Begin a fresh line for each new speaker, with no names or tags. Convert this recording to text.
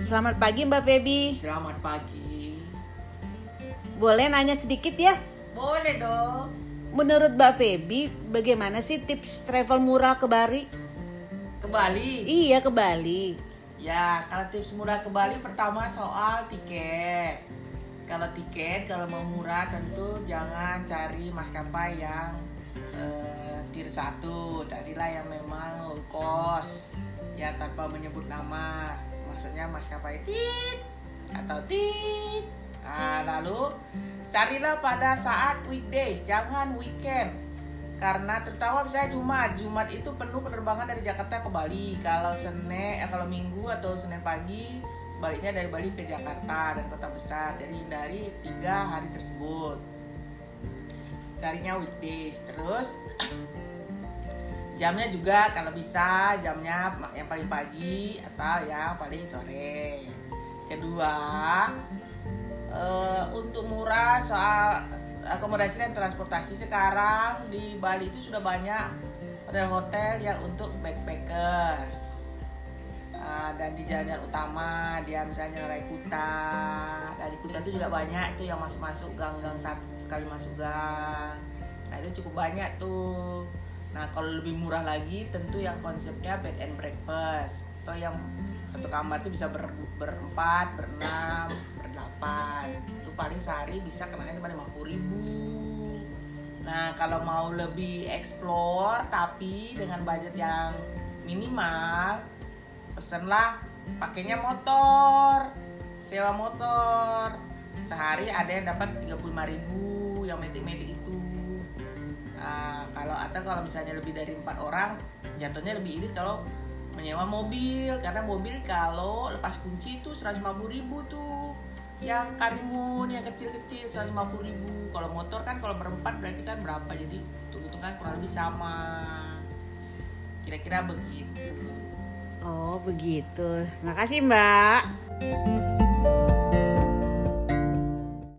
Selamat pagi Mbak Feby.
Selamat pagi.
Boleh nanya sedikit ya?
Boleh dong.
Menurut Mbak Feby, bagaimana sih tips travel murah ke Bali?
Ke Bali.
Iya ke Bali.
Ya, kalau tips murah ke Bali pertama soal tiket. Kalau tiket, kalau mau murah tentu jangan cari maskapai yang eh, tier 1. Carilah yang memang low cost. Ya tanpa menyebut nama. Maksudnya maskapai tit atau tit. Nah, lalu carilah pada saat weekdays, jangan weekend. Karena terutama misalnya Jumat, Jumat itu penuh penerbangan dari Jakarta ke Bali. Kalau Senin, eh, kalau Minggu atau Senin pagi, sebaliknya dari Bali ke Jakarta dan kota besar. Jadi hindari tiga hari tersebut. Carinya weekdays, terus jamnya juga kalau bisa jamnya yang paling pagi atau yang paling sore. Kedua, eh, untuk murah soal akomodasi dan transportasi sekarang di Bali itu sudah banyak hotel-hotel yang untuk backpackers. Ah, dan di jalan-jalan utama dia misalnya Rai Kuta. Dari Kuta itu juga banyak itu yang masuk-masuk gang-gang sekali masuk gang. Nah itu cukup banyak tuh nah kalau lebih murah lagi tentu yang konsepnya bed and breakfast. Atau yang satu kamar itu bisa ber, berempat berenam berdelapan. Itu paling sehari bisa kenanya cuma lima ribu. Nah kalau mau lebih explore tapi dengan budget yang minimal pesenlah pakainya motor. Sewa motor. Sehari ada yang dapat 35.000 yang metik-metik itu atau kalau misalnya lebih dari empat orang jatuhnya lebih irit kalau menyewa mobil. Karena mobil kalau lepas kunci itu 150.000 tuh. Yang karimun yang kecil-kecil 150.000 kalau motor kan kalau berempat berarti kan berapa? Jadi itu kan kurang lebih sama. Kira-kira begitu.
Oh begitu. Makasih Mbak.